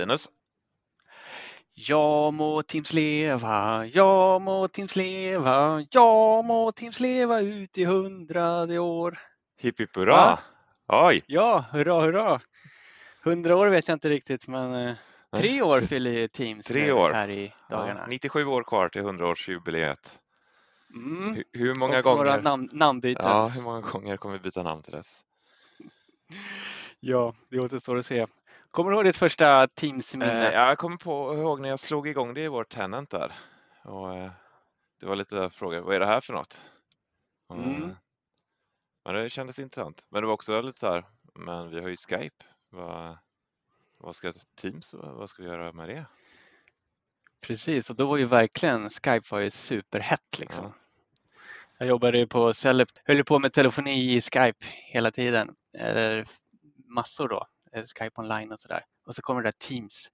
Linus. Ja må Teams leva, ja må Teams leva, ja må Teams leva ut i hundrade år. Hipp hipp hurra! Va? Oj! Ja, hurra hurra! Hundra år vet jag inte riktigt men eh, tre år fyller Teams Tre år. här i dagarna. Ja, 97 år kvar till 100-årsjubileet. Mm. Hur, hur många Och gånger? namn, namnbyten. Ja, Ja. hur många gånger kommer vi byta namn till dess? det återstår att se. Kommer du ihåg ditt första Teams-minne? Eh, jag kommer på, ihåg när jag slog igång det i vår tenant där. Och, eh, det var lite frågor, vad är det här för något? Och, Mm. eh, Men det kändes intressant. Men det var också lite så här, men vi har ju Skype. Vad, vad ska Teams, vad ska vi göra med det? Precis, och då var ju verkligen Skype var ju superhett liksom. Ja. Jag jobbade ju på Cellep, höll på med telefoni i Skype hela tiden. Eller massor då, Skype online och sådär. Och så kommer det där Teams.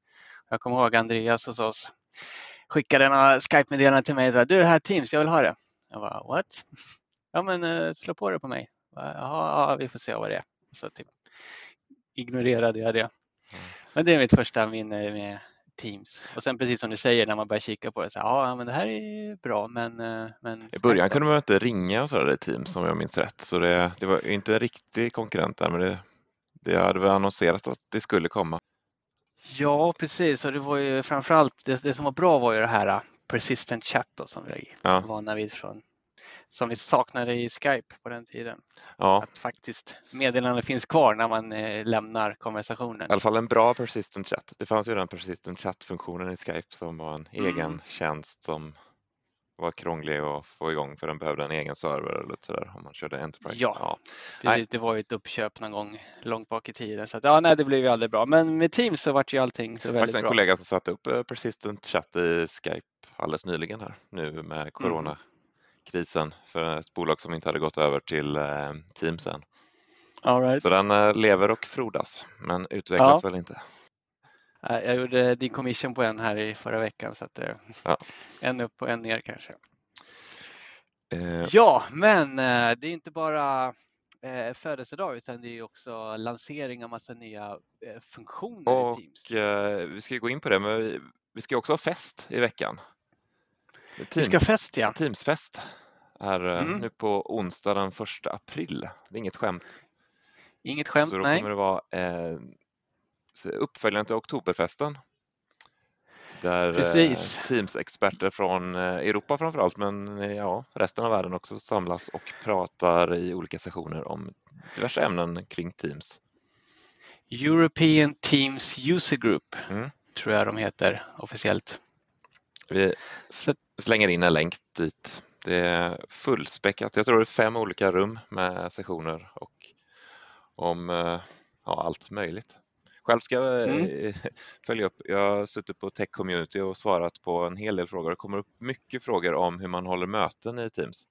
Jag kommer ihåg Andreas hos oss skickade några Skype-meddelanden till mig. och sa, Du, det här är Teams, jag vill ha det. Jag bara, what? Ja, men eh, slå på det på mig. Jag bara, Jaha, ja, vi får se vad det är. Så typ ignorerade jag det. Men det är mitt första minne med Teams. Och sen precis som du säger när man börjar kika på det, så här, ja men det här är bra men... eh, men I början kunde man inte ringa och sådär i Teams om jag minns rätt. Så det, det var inte en riktig konkurrent där men det, det hade väl annonserats att det skulle komma. Ja, precis. Och det var ju framförallt det, det som var bra var ju det här uh, persistent chat då, som vi Ja. var vana vid från som vi saknade i Skype på den tiden. Ja, Att faktiskt meddelanden finns kvar när man eh, lämnar konversationen. i alla fall en bra persistent chat. Det fanns ju den persistent chat-funktionen i Skype som var en Mm. egen tjänst som var krånglig att få igång för den behövde en egen server eller sådär om man körde Enterprise. Ja. nej. Precis, det var ju ett uppköp någon gång långt bak i tiden. Så att, ja, nej, det blev ju aldrig bra. Men med Teams så vart ju allting så Faktiskt väldigt en bra. kollega som satte upp eh, persistent chat i Skype alldeles nyligen här nu Mm. med coronakrisen för ett bolag som inte hade gått över till eh, Teams än. All right. Så den eh, lever och frodas men utvecklas Ja. väl inte. Nej, Jag gjorde din commission på en här i förra veckan så att eh, Ja. en upp och en ner kanske. Eh, Ja, men eh, det är inte bara eh, födelsedag utan det är också lansering av massa nya funktioner i och Teams. eh, vi ska ju gå in på det men vi, vi ska också ha fest i veckan. Vi Team, ska fest ja. Teamsfest är Mm. nu på onsdag den 1 april. Det är inget skämt. Inget skämt, Så då nej. kommer det vara uppföljaren till Oktoberfesten. Där eh, Precis. Teams-experter från eh, Europa framförallt, men eh, ja, resten av världen också samlas och pratar i olika sessioner om diverse ämnen kring Teams. European Teams User Group Mm. tror jag de heter officiellt. Vi slänger in en länk dit. Det är fullspäckat. Jag tror det är fem olika rum med sessioner och om ja, allt möjligt. Själv ska jag eh, följa upp. Jag har suttit på Tech Community och svarat på en hel del frågor. Det kommer upp mycket frågor om hur man håller möten i Teams.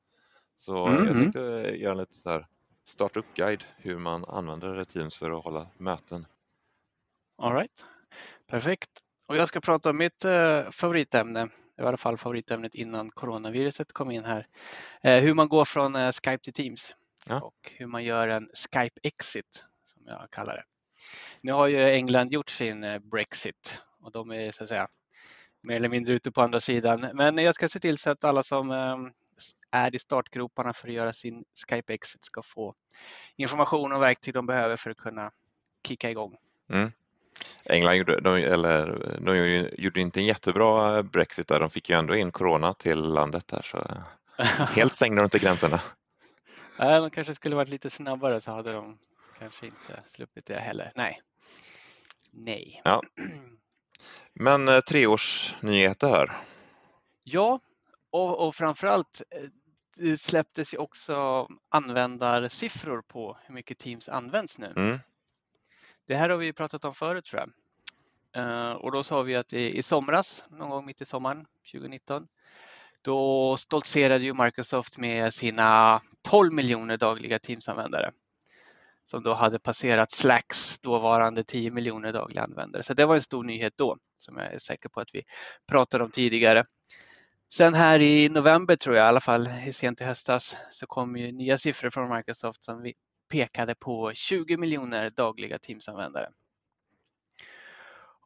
Så Mm, jag mm. tänkte göra en lite så här startup-guide hur man använder Teams för att hålla möten. all right. Perfekt. Och jag ska prata om mitt eh, favoritämne, i alla fall favoritämnet innan coronaviruset kom in här. Eh, hur man går från eh, Skype till Teams Ja. och hur man gör en Skype exit som jag kallar det. Nu har ju England gjort sin eh, Brexit och de är så att säga mer eller mindre ute på andra sidan. Men jag ska se till så att alla som eh, är i startgroparna för att göra sin Skype exit ska få information och verktyg de behöver för att kunna kicka igång. England gjorde, de, eller, de gjorde, gjorde inte en jättebra Brexit där. De fick ju ändå in corona till landet där. Så helt stängde de inte gränserna. Nej, de kanske skulle varit lite snabbare så hade de kanske inte sluppit det heller. Nej. Nej. Ja. Men eh, treårsnyheter här. Ja, och, och framförallt eh, det släpptes ju också användarsiffror på hur mycket Teams används nu. Mm. Det här har vi pratat om förut tror jag. Eh, och då sa vi att i, i somras, någon gång mitt i sommaren 2019, då stoltserade ju Microsoft med sina 12 miljoner dagliga Teams-användare som då hade passerat Slacks dåvarande 10 miljoner dagliga användare. Så det var en stor nyhet då som jag är säker på att vi pratade om tidigare. Sen här i november tror jag, i alla fall sent i höstas, så kom ju nya siffror från Microsoft som vi pekade på 20 miljoner dagliga Teams-användare.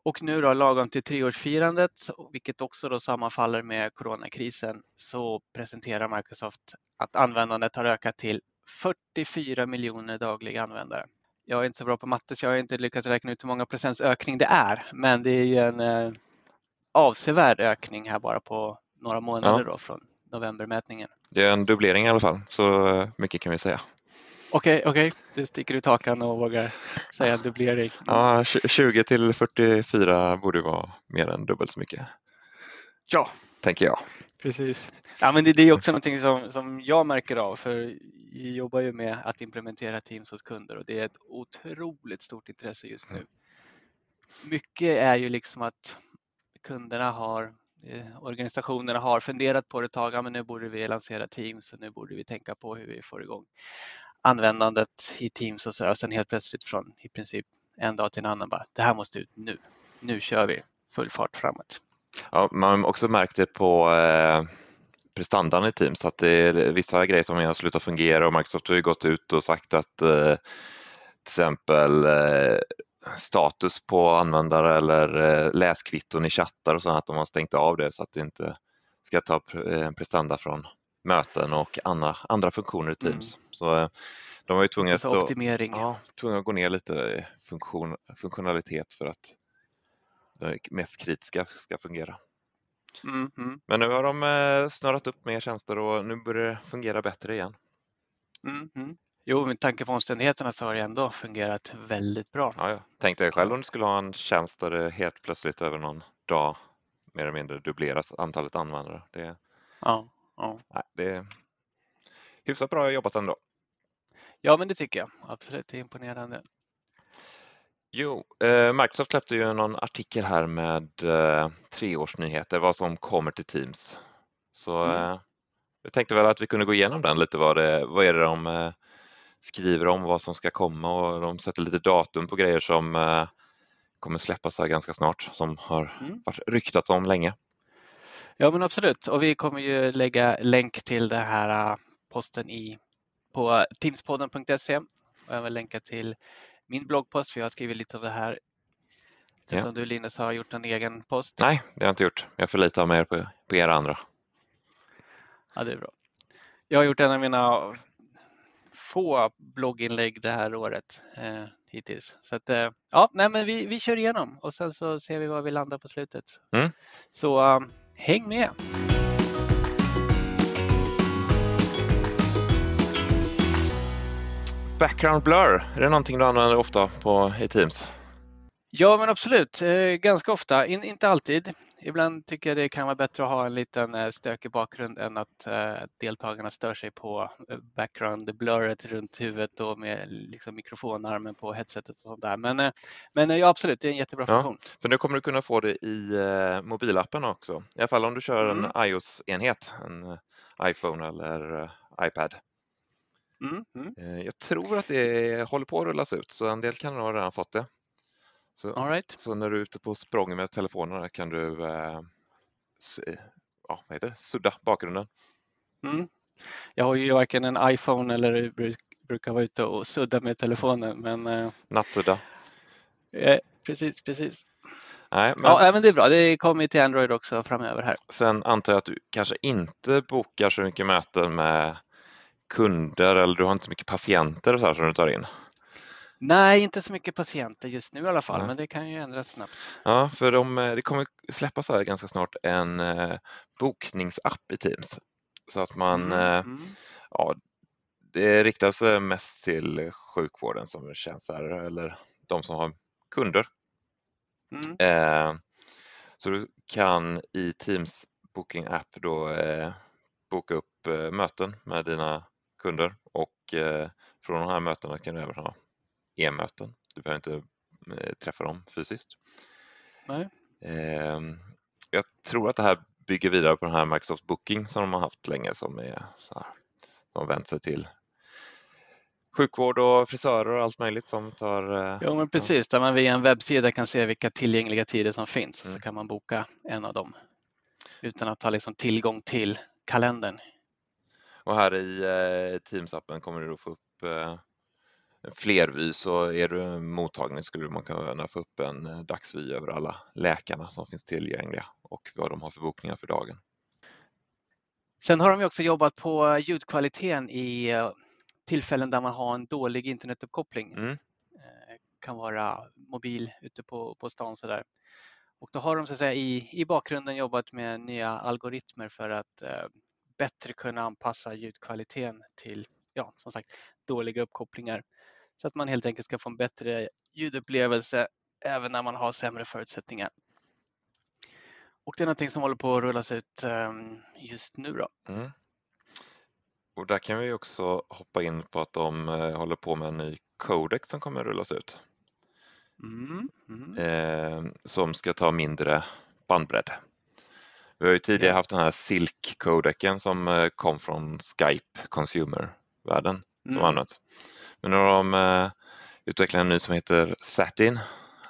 Och nu då lagom till treårsfirandet, vilket också då sammanfaller med coronakrisen, så presenterar Microsoft att användandet har ökat till 44 miljoner dagliga användare. Jag är inte så bra på matte så jag har inte lyckats räkna ut hur många procents ökning det är, men det är ju en eh, avsevärd ökning här bara på några månader ja. då från novembermätningen. Det är en dubblering i alla fall, så eh, mycket kan vi säga. Okej, okay, okej, okay. du sticker ut hakan och vågar säga dubblering. Ja, 20 till 44 borde vara mer än dubbelt så mycket. Ja, tänker jag. Precis. Ja, men det, det är också någonting som, som jag märker av, för vi jobbar ju med att implementera Teams hos kunder och det är ett otroligt stort intresse just nu. Mycket är ju liksom att kunderna har eh, organisationerna har funderat på det ett tag, ja, men nu borde vi lansera Teams och nu borde vi tänka på hur vi får igång användandet i Teams och så där. Och sen helt plötsligt från i princip en dag till en annan bara, det här måste ut nu. Nu kör vi full fart framåt. Ja, man har också märkt det på eh, prestandan i Teams att det är vissa grejer som har slutat fungera och Microsoft har ju gått ut och sagt att eh, till exempel eh, status på användare eller eh, läskvitton i chattar och sånt, att de har stängt av det så att det inte ska ta eh, prestanda från möten och andra, andra funktioner i Teams. Mm. Så eh, de var ju tvungna att. Ja, tvungna att gå ner lite i funktion, funktionalitet för att mest kritiska ska fungera. Mm, mm. Men nu har de eh, snurrat upp mer tjänster och nu börjar det fungera bättre igen. Mm, mm. Jo, med tanke på omständigheterna så har det ändå fungerat väldigt bra. Ja, ja. Tänk dig själv om du skulle ha en tjänst där det helt plötsligt över någon dag mer eller mindre dubbleras antalet användare. Det, ja, ja. Nej, det är hyfsat bra jobbat ändå. Ja, men det tycker jag absolut. Det är imponerande. Jo, eh, Microsoft släppte ju någon artikel här med eh, treårsnyheter, vad som kommer till Teams. Så mm. eh, jag tänkte väl att vi kunde gå igenom den lite, vad, det, vad är det de eh, skriver om, vad som ska komma och de sätter lite datum på grejer som eh, kommer släppas här ganska snart, som har mm. varit ryktats om länge. Ja, men absolut. Och vi kommer ju lägga länk till den här eh, posten i, på teamspodden.se och även länka till min bloggpost, för jag har skrivit lite av det här. Jag vet ja. om du Linus har gjort en egen post? Nej, det har jag inte gjort. Jag förlitar mig på, på er andra. Ja, det är bra. Jag har gjort en av mina få blogginlägg det här året eh, hittills. Så att, eh, ja, nej, men vi, vi kör igenom och sen så ser vi var vi landar på slutet. Mm. Så um, häng med! Background blur, är det någonting du använder ofta på, i Teams? Ja, men absolut. Eh, ganska ofta, In, inte alltid. Ibland tycker jag det kan vara bättre att ha en liten eh, stökig bakgrund än att eh, deltagarna stör sig på background blurret runt huvudet och med liksom, mikrofonarmen på headsetet och sånt där. Men, men ja, absolut, det är en jättebra ja, funktion. För nu kommer du kunna få det i mobilappen också, i alla fall om du kör mm. en iOS-enhet, en iPhone eller iPad. Mm, mm. Eh, jag tror att det håller på att rullas ut, så en del kan ha redan fått det. Så, right. så när du är ute på språng med telefonerna kan du eh, ja, vad heter det? sudda bakgrunden. Mm. Jag har ju varken en iPhone eller brukar vara ute och sudda med telefonen. Men, eh, Nattsudda. Eh, precis, precis. Nej, men... Ja, men det är bra. Det kommer till Android också framöver här. Sen antar jag att du kanske inte bokar så mycket möten med kunder eller du har inte så mycket patienter och så här som du tar in? Nej, inte så mycket patienter just nu i alla fall, Nej. men det kan ju ändras snabbt. Ja, för de, eh, det kommer släppas här ganska snart en eh, bokningsapp i Teams. Så att man, mm. Eh, mm. ja, det riktar sig mest till sjukvården som tjänster eller de som har kunder. Mm. Eh, så du kan i Teams Booking App då eh, boka upp eh, möten med dina kunder och eh, från de här mötena kan du även ha e-möten. Du behöver inte eh, träffa dem fysiskt. Nej. Ehm, jag tror att det här bygger vidare på den här Microsoft Booking som de har haft länge som är så här, de vänt sig till sjukvård och frisörer och allt möjligt som tar... Eh, jo, men precis, där man via en webbsida kan se vilka tillgängliga tider som finns mm. så kan man boka en av dem utan att ha liksom tillgång till kalendern och här i eh, Teams-appen kommer du då få upp eh, flervy så är du mottagning skulle man kunna få upp en eh, dagsvy över alla läkarna som finns tillgängliga och vad de har för bokningar för dagen. Sen har de också jobbat på ljudkvaliteten i eh, tillfällen där man har en dålig internetuppkoppling. Mm. Kan vara mobil ute på, på stan sådär. Och då har de så att säga, i, i bakgrunden jobbat med nya algoritmer för att eh, bättre kunna anpassa ljudkvaliteten till ja, som sagt, dåliga uppkopplingar. Så att man helt enkelt ska få en bättre ljudupplevelse även när man har sämre förutsättningar. Och det är någonting som håller på att rullas ut ehm, just nu. Då. Mm. Och där kan vi också hoppa in på att de eh, håller på med en ny codec som kommer att rullas ut. Mm. Mm. Eh, som ska ta mindre bandbredd. Vi har ju tidigare haft den här Silk-codecen som eh, kom från Skype Consumer-världen som Mm. används. Men nu har de eh, utvecklat en ny som heter Satin,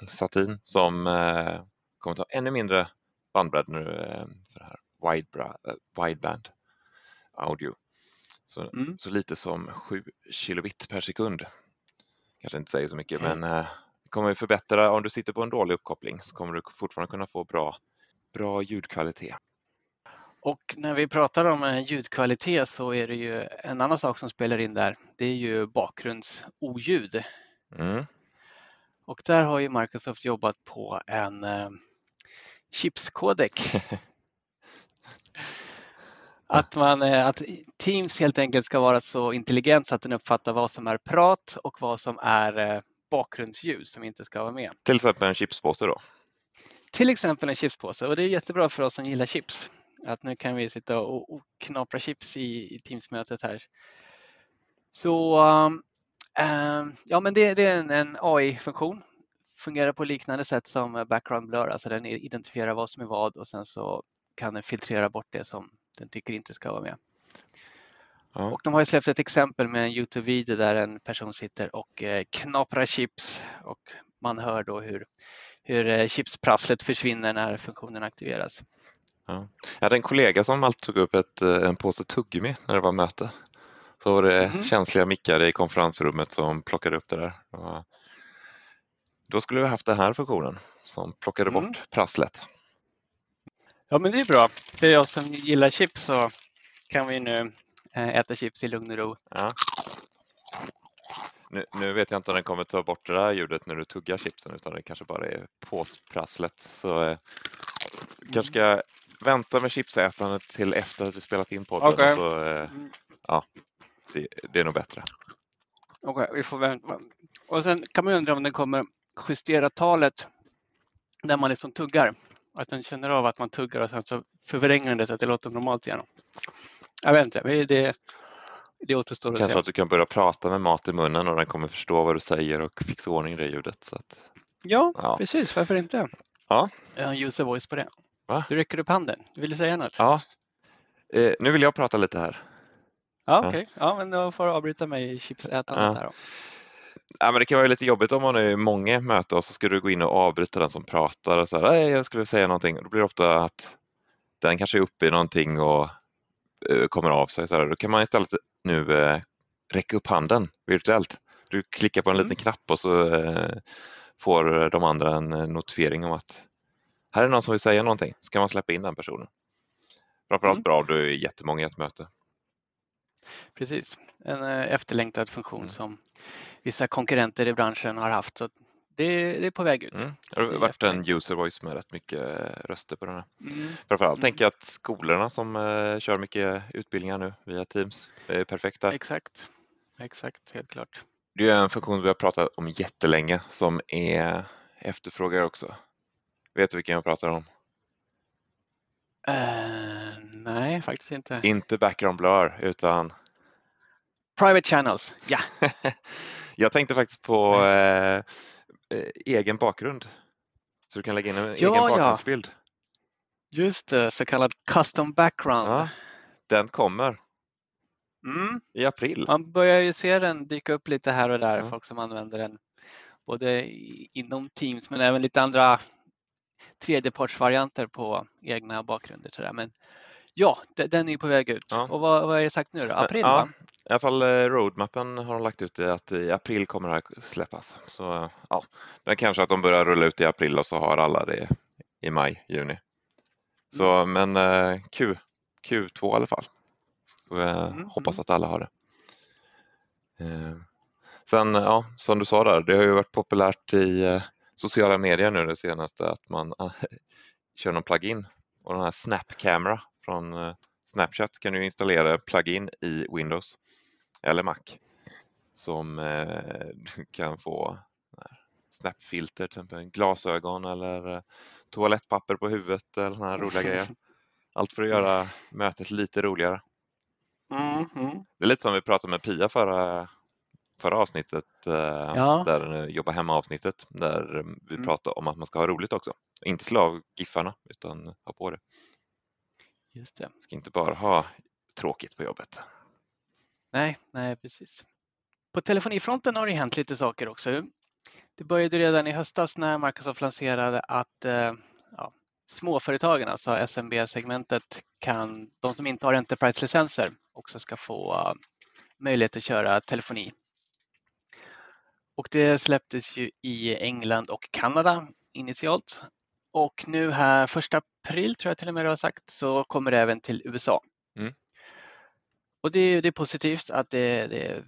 Satin som eh, kommer ta ännu mindre bandbredd nu eh, för det här widebra, eh, wideband audio. Så, Mm. så lite som 7 kilobit per sekund. Kanske inte säger så mycket Okej. men eh, kommer ju förbättra, om du sitter på en dålig uppkoppling så kommer du fortfarande kunna få bra, bra ljudkvalitet. Och när vi pratar om eh, ljudkvalitet så är det ju en annan sak som spelar in där. Det är ju bakgrundsoljud. Mm. Och där har ju Microsoft jobbat på en eh, chipskodek. Att, man, eh, att Teams helt enkelt ska vara så intelligent så att den uppfattar vad som är prat och vad som är eh, bakgrundsljud som inte ska vara med. Till exempel en chipspåse då. Till exempel en chipspåse och det är jättebra för oss som gillar chips. Att nu kan vi sitta och, och knapra chips i, i Teams-mötet här. Så um, um, ja, men det, det är en, en AI-funktion. Fungerar på liknande sätt som background blur, alltså den identifierar vad som är vad och sen så kan den filtrera bort det som den tycker inte ska vara med. Ja. Och de har ju släppt ett exempel med en Youtube-video där en person sitter och eh, knaprar chips och man hör då hur, hur eh, chipsprasslet försvinner när funktionen aktiveras. Jag hade en kollega som alltid tog upp ett, eh, en påse tuggummi när det var möte. Så var det Mhm. känsliga mickar i konferensrummet som plockade upp det där. Och Då skulle vi haft den här funktionen som plockade Mm. bort prasslet. Ja, men det är bra. För jag som gillar chips så kan vi nu eh, äta chips i lugn och ro. Ja. Nu, nu vet jag inte om den kommer ta bort det där ljudet när du tuggar chipsen utan det kanske bara är påsprasslet. Så eh, kanske ska vänta med chipsätandet till efter att vi spelat in podden. Och Så, eh, Mm. det, det är nog bättre. Okej, vi får vänta. Och sen kan man undra om den kommer justera talet när man liksom tuggar. Att den känner av att man tuggar och sen så förvränger den det så att det låter normalt igen. Jag vet inte, det, det, återstår att Kanske se. att du kan börja prata med mat i munnen och den kommer förstå vad du säger och fixa ordning i det ljudet. Så att, Ja, Ja. precis. Varför inte? Ja. Jag har en user voice på det. Va? Du räcker upp handen. Vill du säga något? ja. Eh, nu vill jag prata lite här. Ja, okej. Ja, men då får du avbryta mig i chipsätandet Ja. här då. Ja, men det kan vara lite jobbigt om man är många i möte och så ska du gå in och avbryta den som pratar och så här, "Nej, jag skulle säga någonting. Då blir det ofta att den kanske är uppe i någonting och eh, kommer av sig. Så här. Då kan man istället nu eh, räcka upp handen virtuellt. Du klickar på en Mm. liten knapp och så eh, får de andra en eh, notifiering om att här är någon som vill säga någonting. Så kan man släppa in den personen. Framförallt Mm. bra om du är jättemånga i ett möte. Precis. En eh, efterlängtad funktion Mm. som vissa konkurrenter i branschen har haft. Så det, det är på väg ut. Mm. Det har Det varit en user voice med rätt mycket röster på den här. Mm. Framförallt Mm. tänker jag att skolorna som eh, kör mycket utbildningar nu via Teams är perfekta. Exakt. Exakt, helt klart. Det är en funktion vi har pratat om jättelänge som är efterfrågad också. Vet du vilken jag pratar om? Eh, nej, faktiskt inte. Inte background blur utan Private channels, ja. jag tänkte faktiskt på eh, egen bakgrund. Så du kan lägga in en Ja, egen ja. bakgrundsbild. Just det, så kallad custom background. Ja. Den kommer Mm. i april. Man börjar ju se den dyka upp lite här och där, Ja. folk som använder den. Både inom Teams men även lite andra tredjepartsvarianter på egna bakgrunder. Men ja, de- den är på väg ut. Ja. Och vad, vad är det sagt nu då? April ja, va? I alla fall eh, roadmappen har de lagt ut i att i april kommer det här släppas. Så ja, är kanske att de börjar rulla ut i april och så har alla det i maj, juni. Så mm. men eh, Q, Q2 i alla fall. Eh, mm. Hoppas mm. att alla har det. Sen, ja, som du sa där, det har ju varit populärt i sociala medier nu det senaste att man kör någon plugin och den här Snap Camera från Snapchat kan du installera plugin i Windows eller Mac som eh, du kan få snapfilter, till exempel glasögon eller eh, toalettpapper på huvudet eller sådana roliga grejer. Allt för att göra mötet lite roligare. Mm -hmm. Det är lite som vi pratade med Pia förra, förra avsnittet, eh, ja. där Jobba hemma avsnittet, där vi mm. pratade om att man ska ha roligt också. Inte slå av giffarna utan ha på det. Just det. Ska inte bara ha tråkigt på jobbet. Nej, nej precis. På telefonifronten har det hänt lite saker också. Det började redan i höstas när Microsoft lanserade att eh, ja, småföretagen, alltså SMB-segmentet, kan, de som inte har Enterprise-licenser också ska få eh, möjlighet att köra telefoni. Och det släpptes ju i England och Kanada initialt. Och nu här första april tror jag till och med du har sagt så kommer det även till USA. Mm. Och det, det, är positivt att det, det,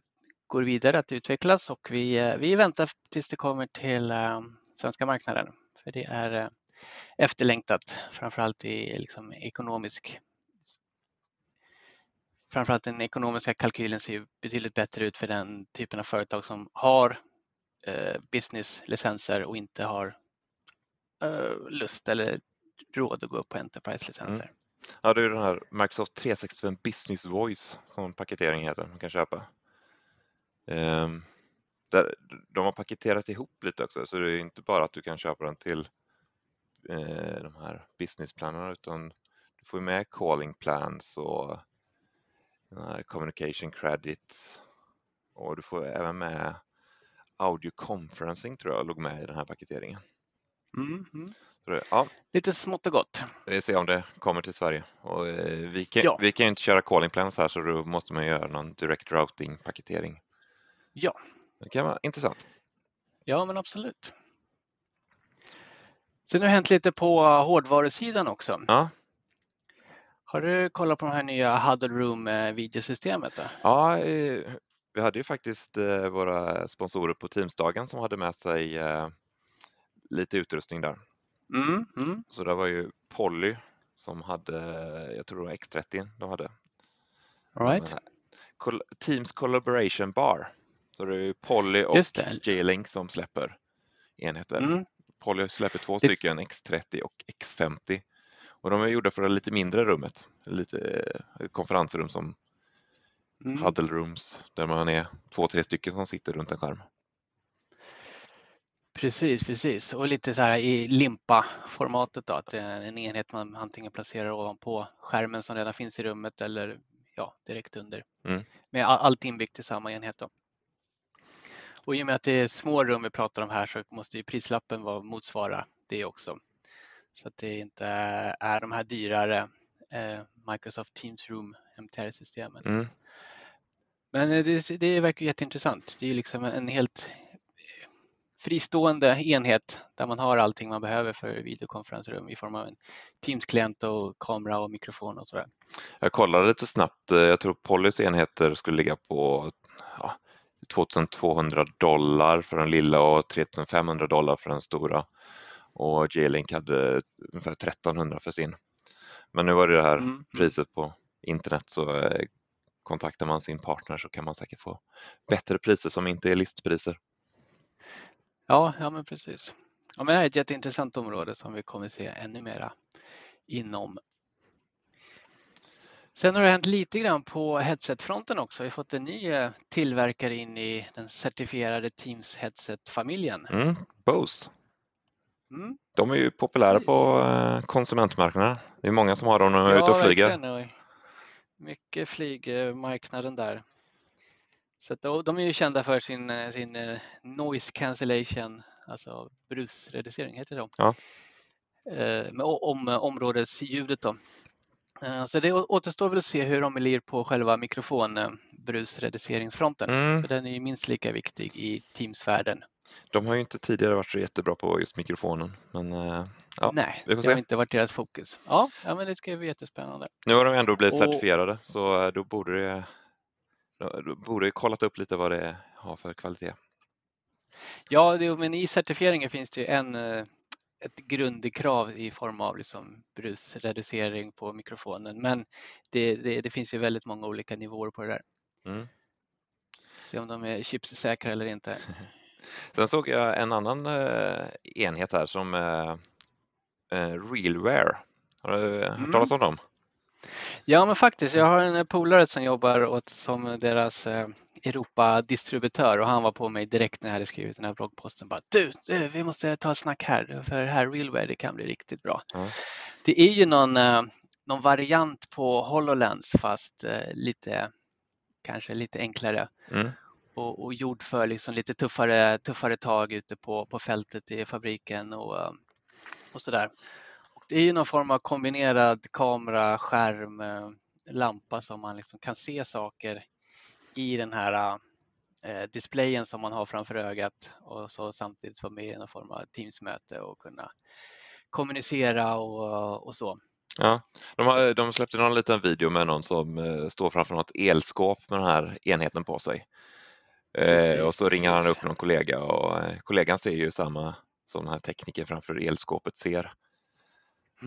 går vidare, att det utvecklas och vi, eh, vi väntar tills det kommer till eh, svenska marknaden. För det är eh, efterlängtat, framförallt i liksom, ekonomisk framförallt den ekonomiska kalkylen ser betydligt bättre ut för den typen av företag som har eh, businesslicenser och inte har eh, lust eller råd att gå upp på Enterprise-licenser. Mm. Ja, det är den här Microsoft 365 Business Voice som paketering heter, man kan köpa. Um, där, de har paketerat ihop lite också, så det är inte bara att du kan köpa den till eh, de här businessplanerna utan du får med calling plans och communication credits och du får även med audio conferencing tror jag låg med i den här paketeringen. Mm, -hmm. Ja. Lite smått och gott. Vi ser om det kommer till Sverige. Och, eh, vi, kan, ja. vi kan ju inte köra calling plans här så då måste man göra någon direct routing paketering. Ja. Det kan vara intressant. Ja, men absolut. Sen har det hänt lite på hårdvarusidan också. Ja. Har du kollat på de här nya Huddle Room eh? Då? Ja, eh, vi hade ju faktiskt våra sponsorer på Teamsdagen som hade med sig lite utrustning där. Mm, mm. Så det var ju Polly som hade, jag tror det var X30 de hade. All right. Teams Collaboration Bar. Så det är ju Polly och J-Link som släpper enheter. Mm. Polly släpper två stycken X30 och X50. Och de är gjorda för det lite mindre rummet, lite eh, konferensrum som mm. huddle rooms där man är två, tre stycken som sitter runt en skärm. Precis, precis. Och lite så här i limpa-formatet då, att det är en enhet man antingen placerar ovanpå skärmen som redan finns i rummet eller ja, direkt under. Mm. Med allt inbyggt i samma enhet. Då. Och i och med att det är små rum vi pratar om här så måste ju prislappen vara, motsvara det också. Så att det inte är de här dyrare eh, Microsoft Teams Room MTR-systemen. Mm. Men det, det verkar jätteintressant. Det är liksom en helt fristående enhet där man har allting man behöver för videokonferensrum i form av en Teams-klient och kamera och mikrofon och sådär. Jag kollade lite snabbt. Jag tror Pollys enheter skulle ligga på ja, 2200 dollar för den lilla och 3500 dollar för den stora. Och J-Link hade ungefär 1300 för sin. Men nu var det det här mm. priset på internet så eh, kontaktar man sin partner så kan man säkert få bättre priser som inte är listpriser. Ja, ja men precis. Ja, men det är ett jätteintressant område som vi kommer se ännu mera inom. Sen har det hänt lite grann på headsetfronten också. Vi har fått en ny eh, tillverkare in i den certifierade Teams headset-familjen. Mm, Bose. Mm. De är ju populära på eh, konsumentmarknaden. Det är många som har dem när de är ja, ute och flyger. Mycket flygmarknaden där. Så att, de är ju kända för sin, eh, sin eh, noise cancellation, alltså brusreducering heter det då. Ja. Eh, med om, områdesljudet då. Så det återstår väl att se hur de blir på själva mikrofonbiten brusreduceringsfronten. Mm. För den är ju minst lika viktig i Teams-världen. De har ju inte tidigare varit så jättebra på just mikrofonen, men ja, Nej, vi får det har inte varit deras fokus. Ja, ja men det ska bli jättespännande. Nu har de ändå blivit Och- certifierade så då borde det borde det kollat upp lite vad det har för kvalitet. Ja, det, men i certifieringen finns det ju en, eh, ett grundkrav i form av liksom brusreducering på mikrofonen. Men det, det, det finns ju väldigt många olika nivåer på det där. Mm. Se om de är chipssäkra eller inte. Sen såg jag en annan eh, enhet här som eh, Realware. Har du hört Mm. talas om dem? Ja, men faktiskt. Jag har en polare som jobbar åt, som deras eh, Europa-distributör och han var på mig direkt när jag hade skrivit den här bloggposten. Bara, du, du, vi måste ta ett snack här för här Realware det kan bli riktigt bra. Ja. Det är ju någon, eh, någon variant på HoloLens fast eh, lite, kanske lite enklare Mm. och, och gjord för liksom lite tuffare, tuffare tag ute på, på fältet i fabriken och, eh, och sådär. Det är ju någon form av kombinerad kamera, skärm, eh, lampa som man liksom kan se saker i den här eh, displayen som man har framför ögat och så samtidigt vara med i någon form av Teams-möte och kunna kommunicera och, och så. Ja, de, har, de släppte någon liten video med någon som eh, står framför något elskåp med den här enheten på sig. Eh, och så ringer han upp någon kollega och eh, kollegan ser ju samma som den här tekniken framför elskåpet ser.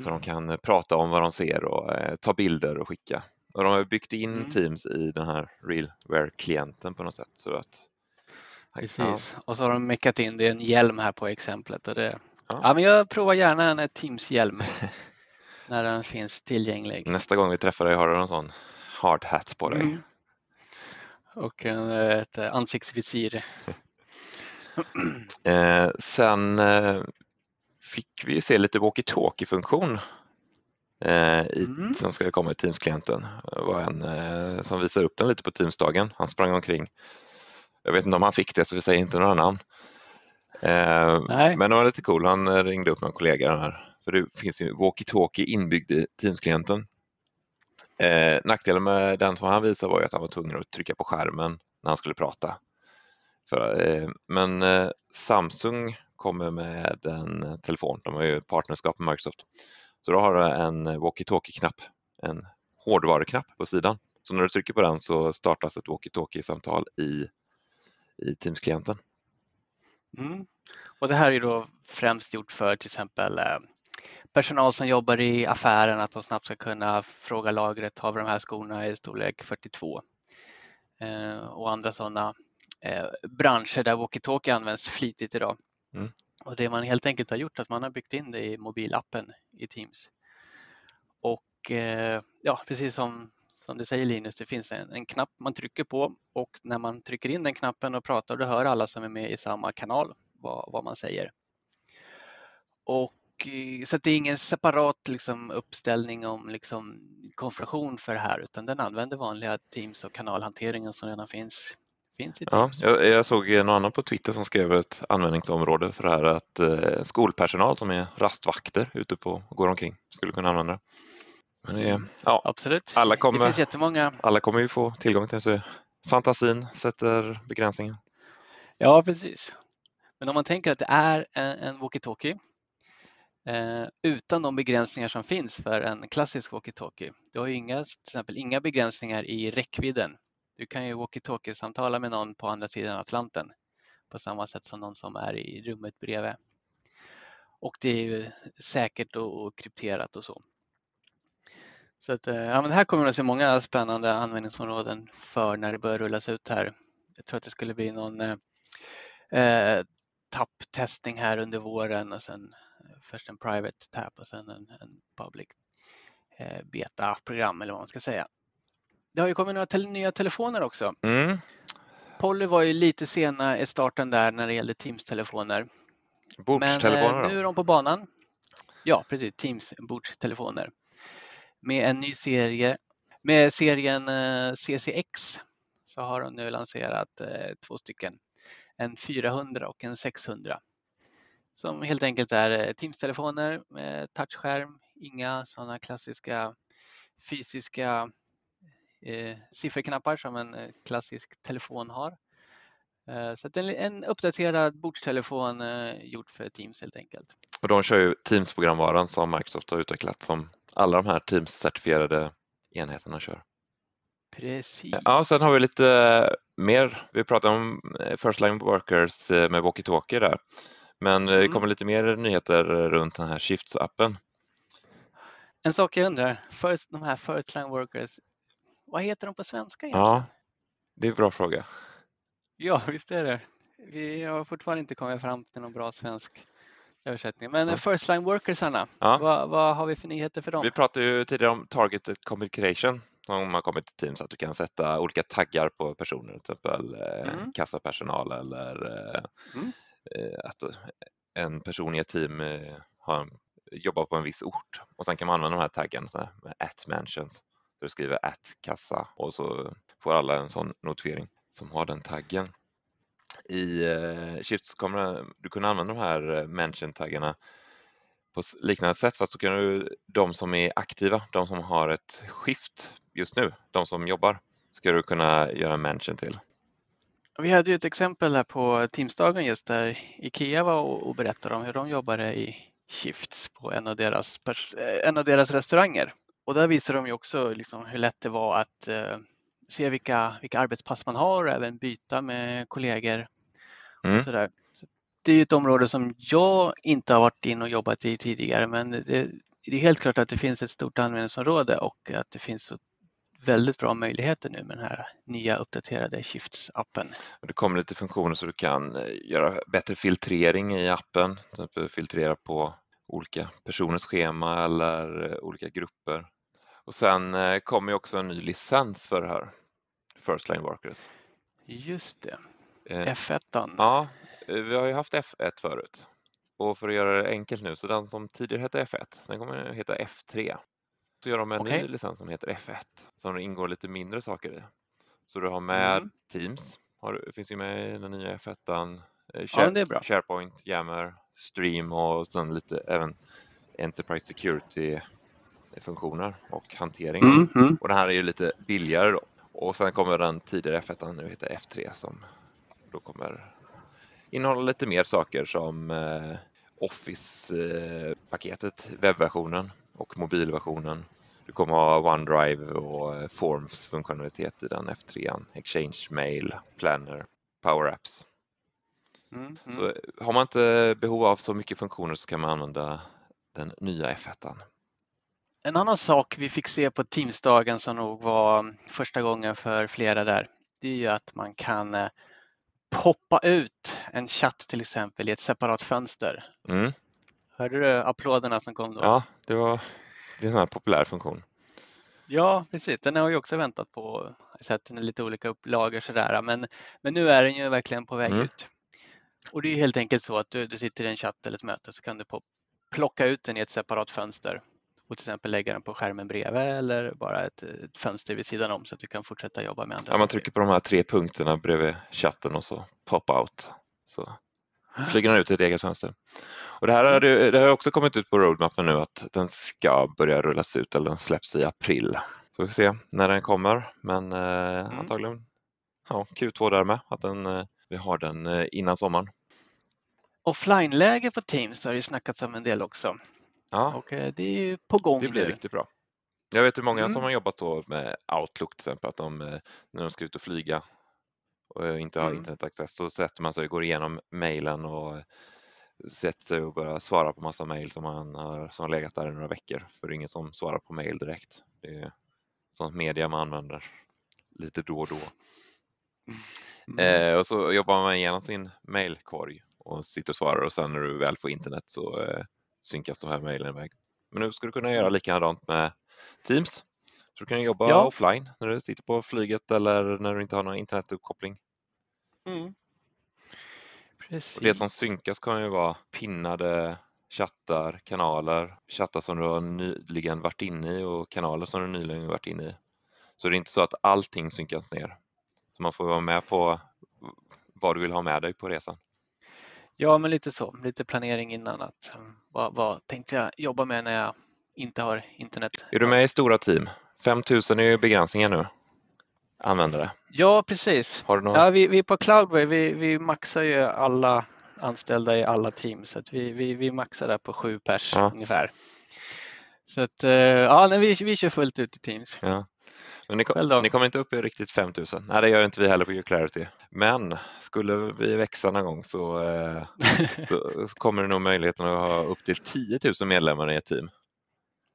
Så de kan eh, prata om vad de ser och eh, ta bilder och skicka. Och de har byggt in Mm. Teams i den här Realware-klienten på något sätt. Så att, ja, Precis. Och så har de meckat in, det är en hjälm här på exemplet. Och det, Ja. ja. men jag provar gärna en Teams-hjälm när den finns tillgänglig. nästa gång vi träffar dig har du en sån hard hat på dig. Mm. Och en, eh, ett eh, ansiktsvisir. Eh, sen eh, fick vi ju se lite walkie-talkie-funktion eh, Mm. som ska komma i Teams-klienten. Det var en eh, som visade upp den lite på Teams-dagen. Han sprang omkring. Jag vet inte om han fick det så vi säger inte några namn. Eh, men det var lite cool. Han eh, ringde upp någon kollega den här. För det finns ju walkie-talkie inbyggd i Teams-klienten. Eh, nackdelen med den som han visade var ju att han var tvungen att trycka på skärmen när han skulle prata. För, eh, men eh, Samsung kommer med en telefon, de har ju partnerskap med Microsoft. Så då har du en walkie-talkie-knapp, en hårdvaruknapp på sidan. Så när du trycker på den så startas ett walkie-talkie-samtal i, i Teams-klienten. Mm. Och det här är då främst gjort för till exempel eh, personal som jobbar i affären att de snabbt ska kunna fråga lagret, har vi de här skorna i storlek 42? Eh, och andra sådana eh, branscher där walkie-talkie används flitigt idag. Mm. Och det man helt enkelt har gjort är att man har byggt in det i mobilappen i Teams. Och eh, ja, precis som, som du säger Linus, det finns en, en knapp man trycker på och när man trycker in den knappen och pratar då hör alla som är med i samma kanal vad, vad man säger. Och eh, så att det är ingen separat liksom, uppställning om liksom, konfrontation för det här utan den använder vanliga Teams och kanalhanteringen som redan finns, finns i Ja, jag, jag såg någon annan på Twitter som skrev ett användningsområde för det här att eh, skolpersonal som är rastvakter ute på och går omkring skulle kunna använda det. Men det är, ja, Absolut. Alla kommer- Det finns jättemånga alla kommer ju få tillgång till det. Så fantasin sätter begränsningen. Ja, precis. Men om man tänker att det är en, en walkie-talkie eh, utan de begränsningar som finns för en klassisk walkie-talkie. Du har ju inga, till exempel inga begränsningar i räckvidden. Du kan ju walkie-talkie-samtala med någon på andra sidan Atlanten på samma sätt som någon som är i rummet bredvid. Och det är ju säkert och, och krypterat och så. Så att, eh, ja, men här kommer det att se många spännande användningsområden för när det börjar rullas ut här. Jag tror att det skulle bli någon eh, eh tapptestning här under våren och sen eh, först en private tap och sen en, en public eh, beta-program eller vad man ska säga. Det har ju kommit några tel- nya telefoner också. Mm. Polly var ju lite sena i starten där när det gällde Teams-telefoner. Men Bordstelefoner eh, nu är de på banan. Ja, precis. Teams bordstelefoner. Med en ny serie. Med serien eh, CCX så har de nu lanserat eh, två stycken. En 400 och en 600. Som helt enkelt är Teams-telefoner med touchskärm. Inga sådana klassiska fysiska eh, sifferknappar som en eh, klassisk telefon har. Eh, så en, en uppdaterad bordstelefon gjord för Teams helt enkelt. Och de kör ju Teams-programvaran som Microsoft har utvecklat som alla de här Teams-certifierade enheterna kör. Precis. Ja, sen har vi lite mer. Vi pratade om First Line Workers med walkie-talkie där. Men det mm. kommer lite mer nyheter runt den här Shifts-appen. En sak jag undrar, first, de här First Line Workers, vad heter de på svenska egentligen? Ja, det är en bra fråga. Ja, visst är det. Vi har fortfarande inte kommit fram till någon bra svensk översättning. Men ja. First Line Workersarna, ja. vad, vad, har vi för nyheter för dem? Vi pratade ju tidigare om Targeted Communication som har kommit till Teams, att du kan sätta olika taggar på personer, till exempel eh, mm. kassapersonal eller eh, mm. Att en person i ett team har, jobbar på en viss ort och sen kan man använda de här taggen med at mentions. Du skriver att kassa och så får alla en sån notifiering som har den taggen. I eh, Shift kommer du kunna använda de här eh, mention-taggarna på liknande sätt fast så kan du de som är aktiva, de som har ett skift just nu, de som jobbar, ska du kunna göra mention till. Vi hade ju ett exempel här på Teamsdagen just där Ikea var och berättade om hur de jobbade i shifts på en av deras, eh, en av deras restauranger. Och där visade de ju också liksom hur lätt det var att se vilka, vilka arbetspass man har och även byta med kollegor. Mm. Och så där. Så det är ett område som jag inte har varit in och jobbat i tidigare men det, det är helt klart att det finns ett stort användningsområde och att det finns väldigt bra möjligheter nu med den här nya uppdaterade Shifts-appen. Det kommer lite funktioner så du kan eh, göra bättre filtrering i appen, till exempel filtrera på olika personers schema eller eh, olika grupper. Och sen eh, kommer ju också en ny licens för det här, First Line Workers. Just det, eh, F1. Ja, eh, vi har ju haft F1 förut. Och för att göra det enkelt nu, så den som tidigare hette F1, den kommer att heta F3. Så gör de en okay. ny licens som heter F1, som det ingår lite mindre saker i. Så du har med mm. Teams, har, finns ju med i den nya F1, Share, ja, SharePoint, Yammer, Stream och sen lite även Enterprise Security funktioner och hantering. Mm, mm. Och den här är ju lite billigare då. Och sen kommer den tidigare F1 nu heter F3 som då kommer innehålla lite mer saker som eh, Office-paketet, webbversionen och mobilversionen. Du kommer ha OneDrive och eh, Forms funktionalitet i den F3, Exchange Mail, Planner, Power Apps. Mm, mm. Så har man inte behov av så mycket funktioner så kan man använda den nya F1. En annan sak vi fick se på Teamsdagen som nog var första gången för flera där, det är ju att man kan eh, poppa ut en chatt till exempel i ett separat fönster. Mm. Hörde du applåderna som kom då? Ja, det var det är en sån här populär funktion. Ja, precis. Den har jag också väntat på. Sett den i lite olika upplagor sådär. Men, men nu är den ju verkligen på väg mm. ut. Och det är helt enkelt så att du, du sitter i en chatt eller ett möte så kan du plocka ut den i ett separat fönster och till exempel lägga den på skärmen bredvid eller bara ett, ett fönster vid sidan om så att du kan fortsätta jobba med andra ja, Man trycker på de här tre punkterna bredvid chatten och så pop out. Så flyger den ut i ett eget fönster. Och det här har, det har också kommit ut på roadmappen nu att den ska börja rullas ut eller den släpps i april. Så vi får se när den kommer men eh, mm. antagligen ja, Q2 där med, att den, eh, vi har den eh, innan sommaren. Offline-läge på Teams har det snackats om en del också. Ja. Och eh, det är på gång Det blir nu. riktigt bra. Jag vet hur många mm. som har jobbat så med Outlook till exempel, att de, eh, när de ska ut och flyga och eh, inte har mm. internetaccess så sätter man sig och går igenom mejlen och sätter sig och börjar svara på massa mejl som, har, som har legat där i några veckor. För det är ingen som svarar på mejl direkt. Det är sånt media man använder lite då och då. Mm. Eh, och så jobbar man igenom sin mejlkorg och sitter och svarar och sen när du väl får internet så eh, synkas de här mejlen iväg. Men nu ska du kunna göra mm. likadant med Teams. Så du kan jobba ja. offline när du sitter på flyget eller när du inte har någon internetuppkoppling. Mm. det som synkas kan ju vara pinnade chattar, kanaler, chattar som du har nyligen varit inne i och kanaler som du nyligen varit inne i. Så det är inte så att allting synkas ner. Så man får vara med på vad du vill ha med dig på resan. Ja, men lite så. Lite planering innan. Att, vad, vad tänkte jag jobba med när jag inte har internet? Är du med i stora team? 5000 är ju begränsningen nu. användare? Ja, precis. Har du någon? Ja, vi, vi på Cloudway, vi, vi maxar ju alla anställda i alla team så att vi, vi, vi maxar där på sju pers Ja. ungefär. Så att, eh, ja, nej, vi, vi kör fullt ut i Teams. Ja. Men ni, kom, ni kommer inte upp i riktigt 5000? Nej, det gör inte vi heller på Uclarity. Men skulle vi växa någon gång så, eh, så så kommer det nog möjligheten att ha upp till 10 000 medlemmar i ett team.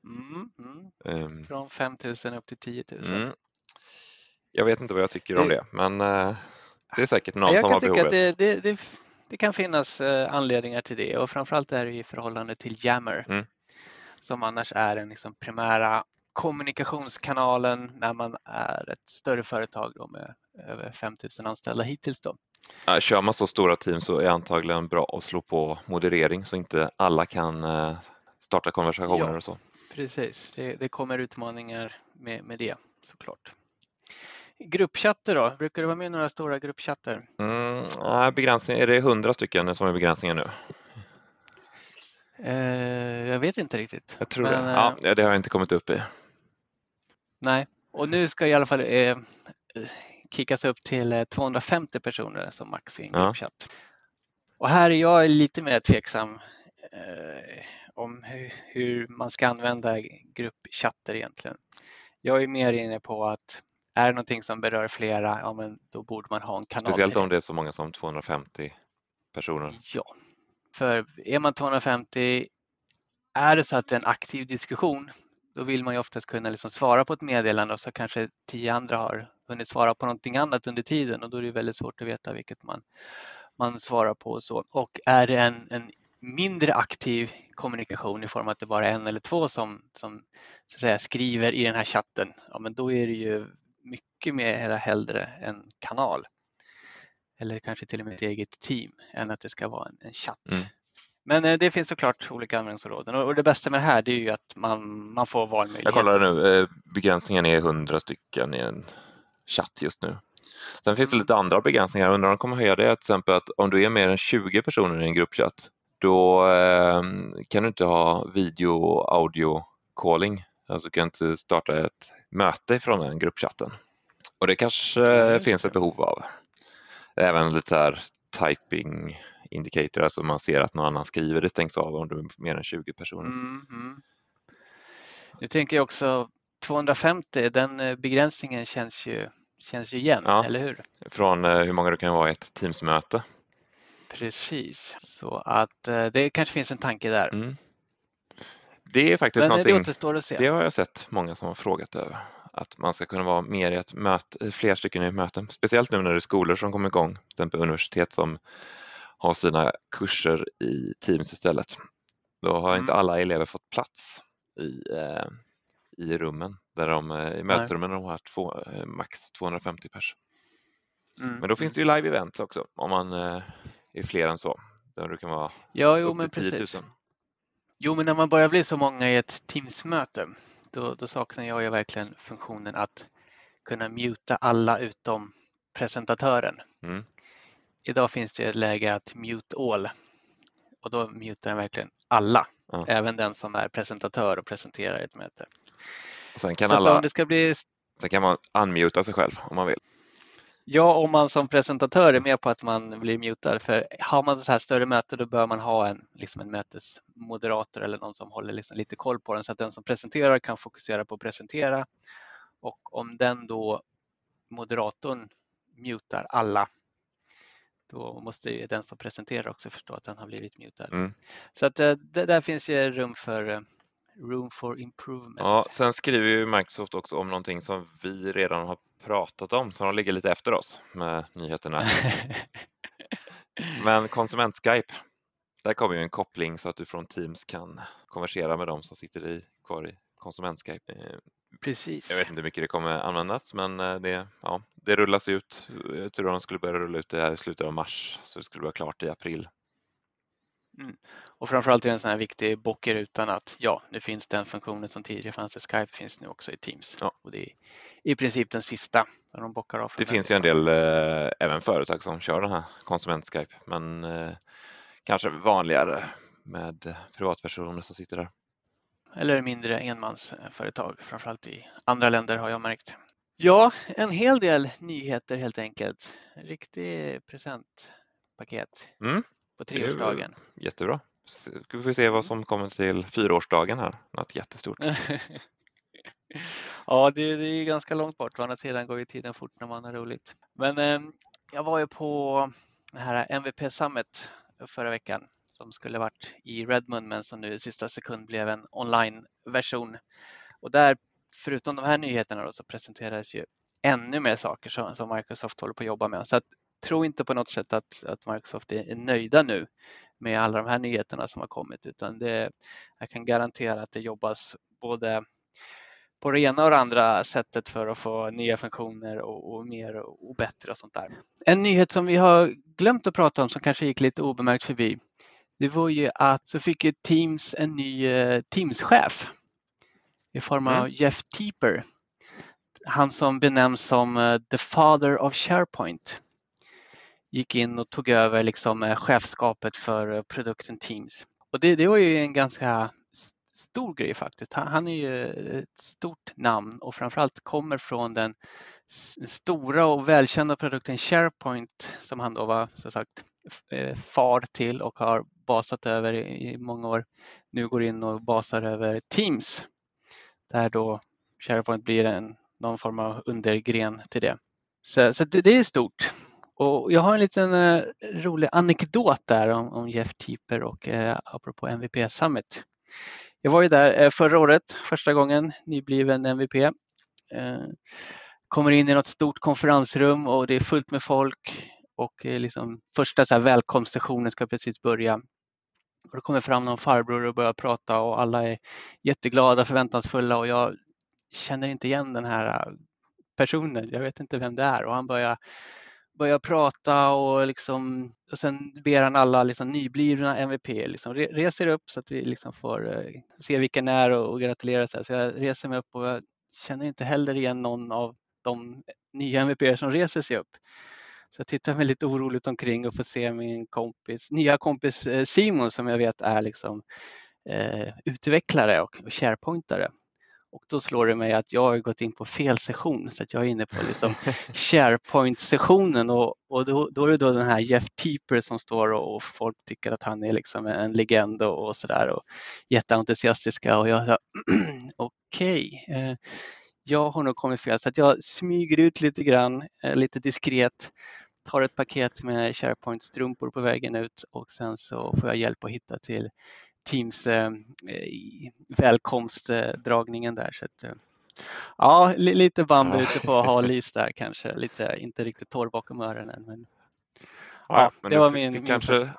Mm, mm. Ehm, Från 5 000 upp till 10 000. Mm. Jag vet inte vad jag tycker om Det- det, men eh, det är säkert någon jag som kan har behovet. det, det, det, det kan finnas eh, anledningar till det och framförallt är det i förhållande till Yammer Mm. som annars är den liksom primära kommunikationskanalen när man är ett större företag då med över 5 000 anställda hittills. Då. Kör man så stora team så är det antagligen bra att slå på moderering så inte alla kan eh, starta konversationer Ja. och så. Precis, det, det kommer utmaningar med, med det såklart. Gruppchatter då? Brukar du vara med i några stora gruppchatter? Mm, begränsning, är det 100 stycken som är begränsningen nu? Eh, jag vet inte riktigt. Jag tror Men, det. eh, Ja, det har jag inte kommit upp i. Nej, och nu ska i alla fall eh, kickas upp till eh, 250 personer som max i en Ja. Och här är jag lite mer tveksam eh, om hur, hur man ska använda gruppchatter egentligen. Jag är mer inne på att är det någonting som berör flera, ja men då borde man ha en kanal. Speciellt om det är så många som 250 personer. Ja, för är man 250, är det så att det är en aktiv diskussion, då vill man ju oftast kunna liksom svara på ett meddelande och så kanske tio andra har hunnit svara på någonting annat under tiden och då är det väldigt svårt att veta vilket man, man svarar på och så. Och är det en, en mindre aktiv kommunikation i form av att det bara är en eller två som, som så att säga, skriver i den här chatten, ja men då är det ju mycket mer hellre en kanal eller kanske till och med ett eget team än att det ska vara en, en chatt. Mm. Men eh, det finns såklart olika användningsområden och det bästa med det här är ju att man, man får valmöjligheter. Jag kollade nu, eh, begränsningen är 100 stycken i en chatt just nu. Sen finns det Mm. lite andra begränsningar. Jag undrar om de kommer höja det. Till exempel att om du är mer än 20 personer i en gruppchatt, då eh, kan du inte ha video och audio calling. Alltså du kan inte starta ett möte från den gruppchatten. Och det kanske finns ett behov av. Även lite så här typing indicator, alltså man ser att någon annan skriver, det stängs av om du är mer än 20 personer. Mm, mm. Nu tänker jag också 250, den eh, begränsningen känns ju, känns ju igen, Ja. eller hur? Från eh, hur många du kan vara i ett Teamsmöte. Precis, så att eh, det kanske finns en tanke där. Mm. Det är faktiskt Men det någonting, återstår att se. det har jag sett många som har frågat över. Att man ska kunna vara mer i ett möte, fler stycken i ett möte. Speciellt nu när det är skolor som kommer igång, till exempel universitet som har sina kurser i Teams istället. Då har inte Mm. alla elever fått plats i, eh, i rummen, där de, eh, i mötesrummen där de har två, eh, max 250 pers. Mm, Men då finns det ju live events också om man eh, är fler än så. Där du kan vara Ja, jo, upp till 10 000. precis. Jo, men när man börjar bli så många i ett Teams-möte, då, då saknar jag ju verkligen funktionen att kunna muta alla utom presentatören. Mm. Idag finns det ett läge att mute all och då mutar den verkligen alla, Ja. även den som är presentatör och presenterar ett möte. Och sen kan, så alla, om det ska bli sen kan man unmuta sig själv om man vill. Ja, om man som presentatör är med på att man blir mutad. För har man så här större möte då bör man ha en, liksom en mötesmoderator eller någon som håller liksom lite koll på den så att den som presenterar kan fokusera på att presentera. Och om den då moderatorn mutar alla då måste den som presenterar också förstå att den har blivit mutad. Mm. Så att eh, det, där finns ju rum för eh, room for improvement. Ja, sen skriver ju Microsoft också om någonting som vi redan har pratat om, så de ligger lite efter oss med nyheterna. Men konsument-Skype, där kommer ju en koppling så att du från Teams kan konversera med dem som sitter i, kvar i konsument-Skype. Eh, Precis. Jag vet inte hur mycket det kommer användas, men eh, det, ja, det rullas ut. Jag tror de skulle börja rulla ut det här i slutet av mars, så det skulle vara klart i april. Och framförallt är det en sån här viktig bock i rutan att ja, nu finns den funktionen som tidigare fanns i Skype finns nu också i Teams. Ja. Och det i princip den sista där de bockar av. Det finns ju en del eh, även företag som kör den här konsument-Skype, men eh, kanske vanligare med privatpersoner som sitter där. Eller mindre enmansföretag, framförallt i andra länder har jag märkt. Ja, en hel del nyheter helt enkelt. Riktig presentpaket Mm, på treårsdagen. jättebra. S- Vi får se vad som kommer till fyraårsdagen här. Något jättestort. ja, det, det är ju ganska långt bort. Å andra sidan går ju tiden fort när man har roligt. Men eh, jag var ju på det här MVP Summit förra veckan som skulle varit i Redmond men som nu i sista sekund blev en online-version. Och där, förutom de här nyheterna då, så presenterades ju ännu mer saker som, som Microsoft håller på att jobba med. Så att, tro inte på något sätt att, att Microsoft är, är nöjda nu med alla de här nyheterna som har kommit utan det, jag kan garantera att det jobbas både på det ena och det andra sättet för att få nya funktioner och, och mer och, och bättre och sånt där. En nyhet som vi har glömt att prata om som kanske gick lite obemärkt förbi. Det var ju att så fick ju Teams en ny eh, Teams-chef i form av Mm. Jeff Teeper. Han som benämns som eh, the father of SharePoint gick in och tog över liksom eh, chefskapet för eh, produkten Teams. Och det, det var ju en ganska stor grej faktiskt. Han, han är ju eh, ett stort namn och framförallt kommer från den stora och välkända produkten SharePoint som han då var som sagt eh, far till och har basat över i, i många år. Nu går in och basar över Teams där då SharePoint blir en, någon form av undergren till det. Så, så det, det är stort. Och jag har en liten eh, rolig anekdot där om, om Jeff Teeper och eh, apropå MVP Summit. Jag var ju där eh, förra året, första gången, nybliven MVP. Eh, kommer in i något stort konferensrum och det är fullt med folk och eh, liksom första så här, välkomstsessionen ska precis börja. Och det kommer fram någon farbror och börjar prata och alla är jätteglada, förväntansfulla och jag känner inte igen den här personen. Jag vet inte vem det är och han börjar börjar prata och, liksom, och sen ber han alla liksom, nyblivna MVP liksom, re, reser upp så att vi liksom får eh, se vilka ni är och, och gratulera. Så, här. så jag reser mig upp och jag känner inte heller igen någon av de nya MVP som reser sig upp. Så jag tittar mig lite oroligt omkring och får se min kompis, nya kompis eh, Simon som jag vet är liksom, eh, utvecklare och, och sharepointare. Och då slår det mig att jag har gått in på fel session så att jag är inne på liksom SharePoint-sessionen. Och, och då, då är det då den här Jeff Teeper som står och, och folk tycker att han är liksom en legend och, och sådär och jätteentusiastiska. Och jag sa okej, okay, eh, jag har nog kommit fel. Så att jag smyger ut lite grann, eh, lite diskret, tar ett paket med SharePoint-strumpor på vägen ut och sen så får jag hjälp att hitta till Teams eh, välkomstdragningen där. Så att, eh, ja, li, lite Ja. ute på hal is där kanske. Lite, inte riktigt torr bakom öronen. Men, Ja, Ja, men det du, var fick, min- kanske, första.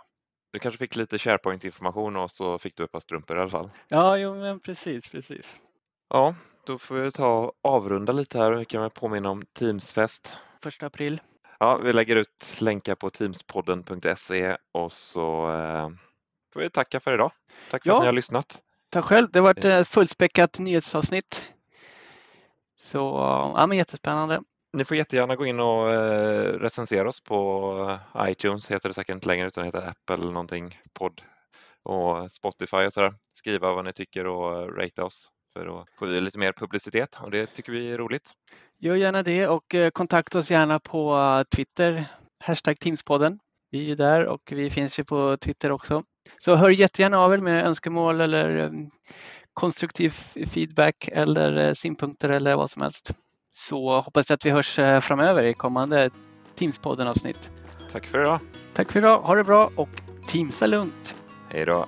du kanske fick lite SharePoint-information och så fick du ett par strumpor i alla fall. ja, jo, men precis, precis. Ja, då får vi ta och avrunda lite här. Vi kan väl påminna om Teamsfest. Första april. Ja, vi lägger ut länkar på teamspodden.se och så eh, får vi tacka för idag. Tack för Ja. att ni har lyssnat. Tack själv. Det har varit ett fullspäckat nyhetsavsnitt. Så ja, men jättespännande. Ni får jättegärna gå in och eh, recensera oss på eh, iTunes, heter det säkert inte längre utan heter Apple någonting, podd och Spotify och sådär. Skriva vad ni tycker och eh, ratea oss för att få lite mer publicitet och det tycker vi är roligt. Gör gärna det och eh, kontakta oss gärna på eh, Twitter, hashtag Teamspodden. Vi är där och vi finns ju på Twitter också. Så hör jättegärna av er med önskemål eller eh, konstruktiv feedback eller eh, synpunkter eller vad som helst. Så hoppas jag att vi hörs eh, framöver i kommande Teamspodden avsnitt. Tack för idag. Tack för idag, ha det bra och Teamsa lugnt! Hej då.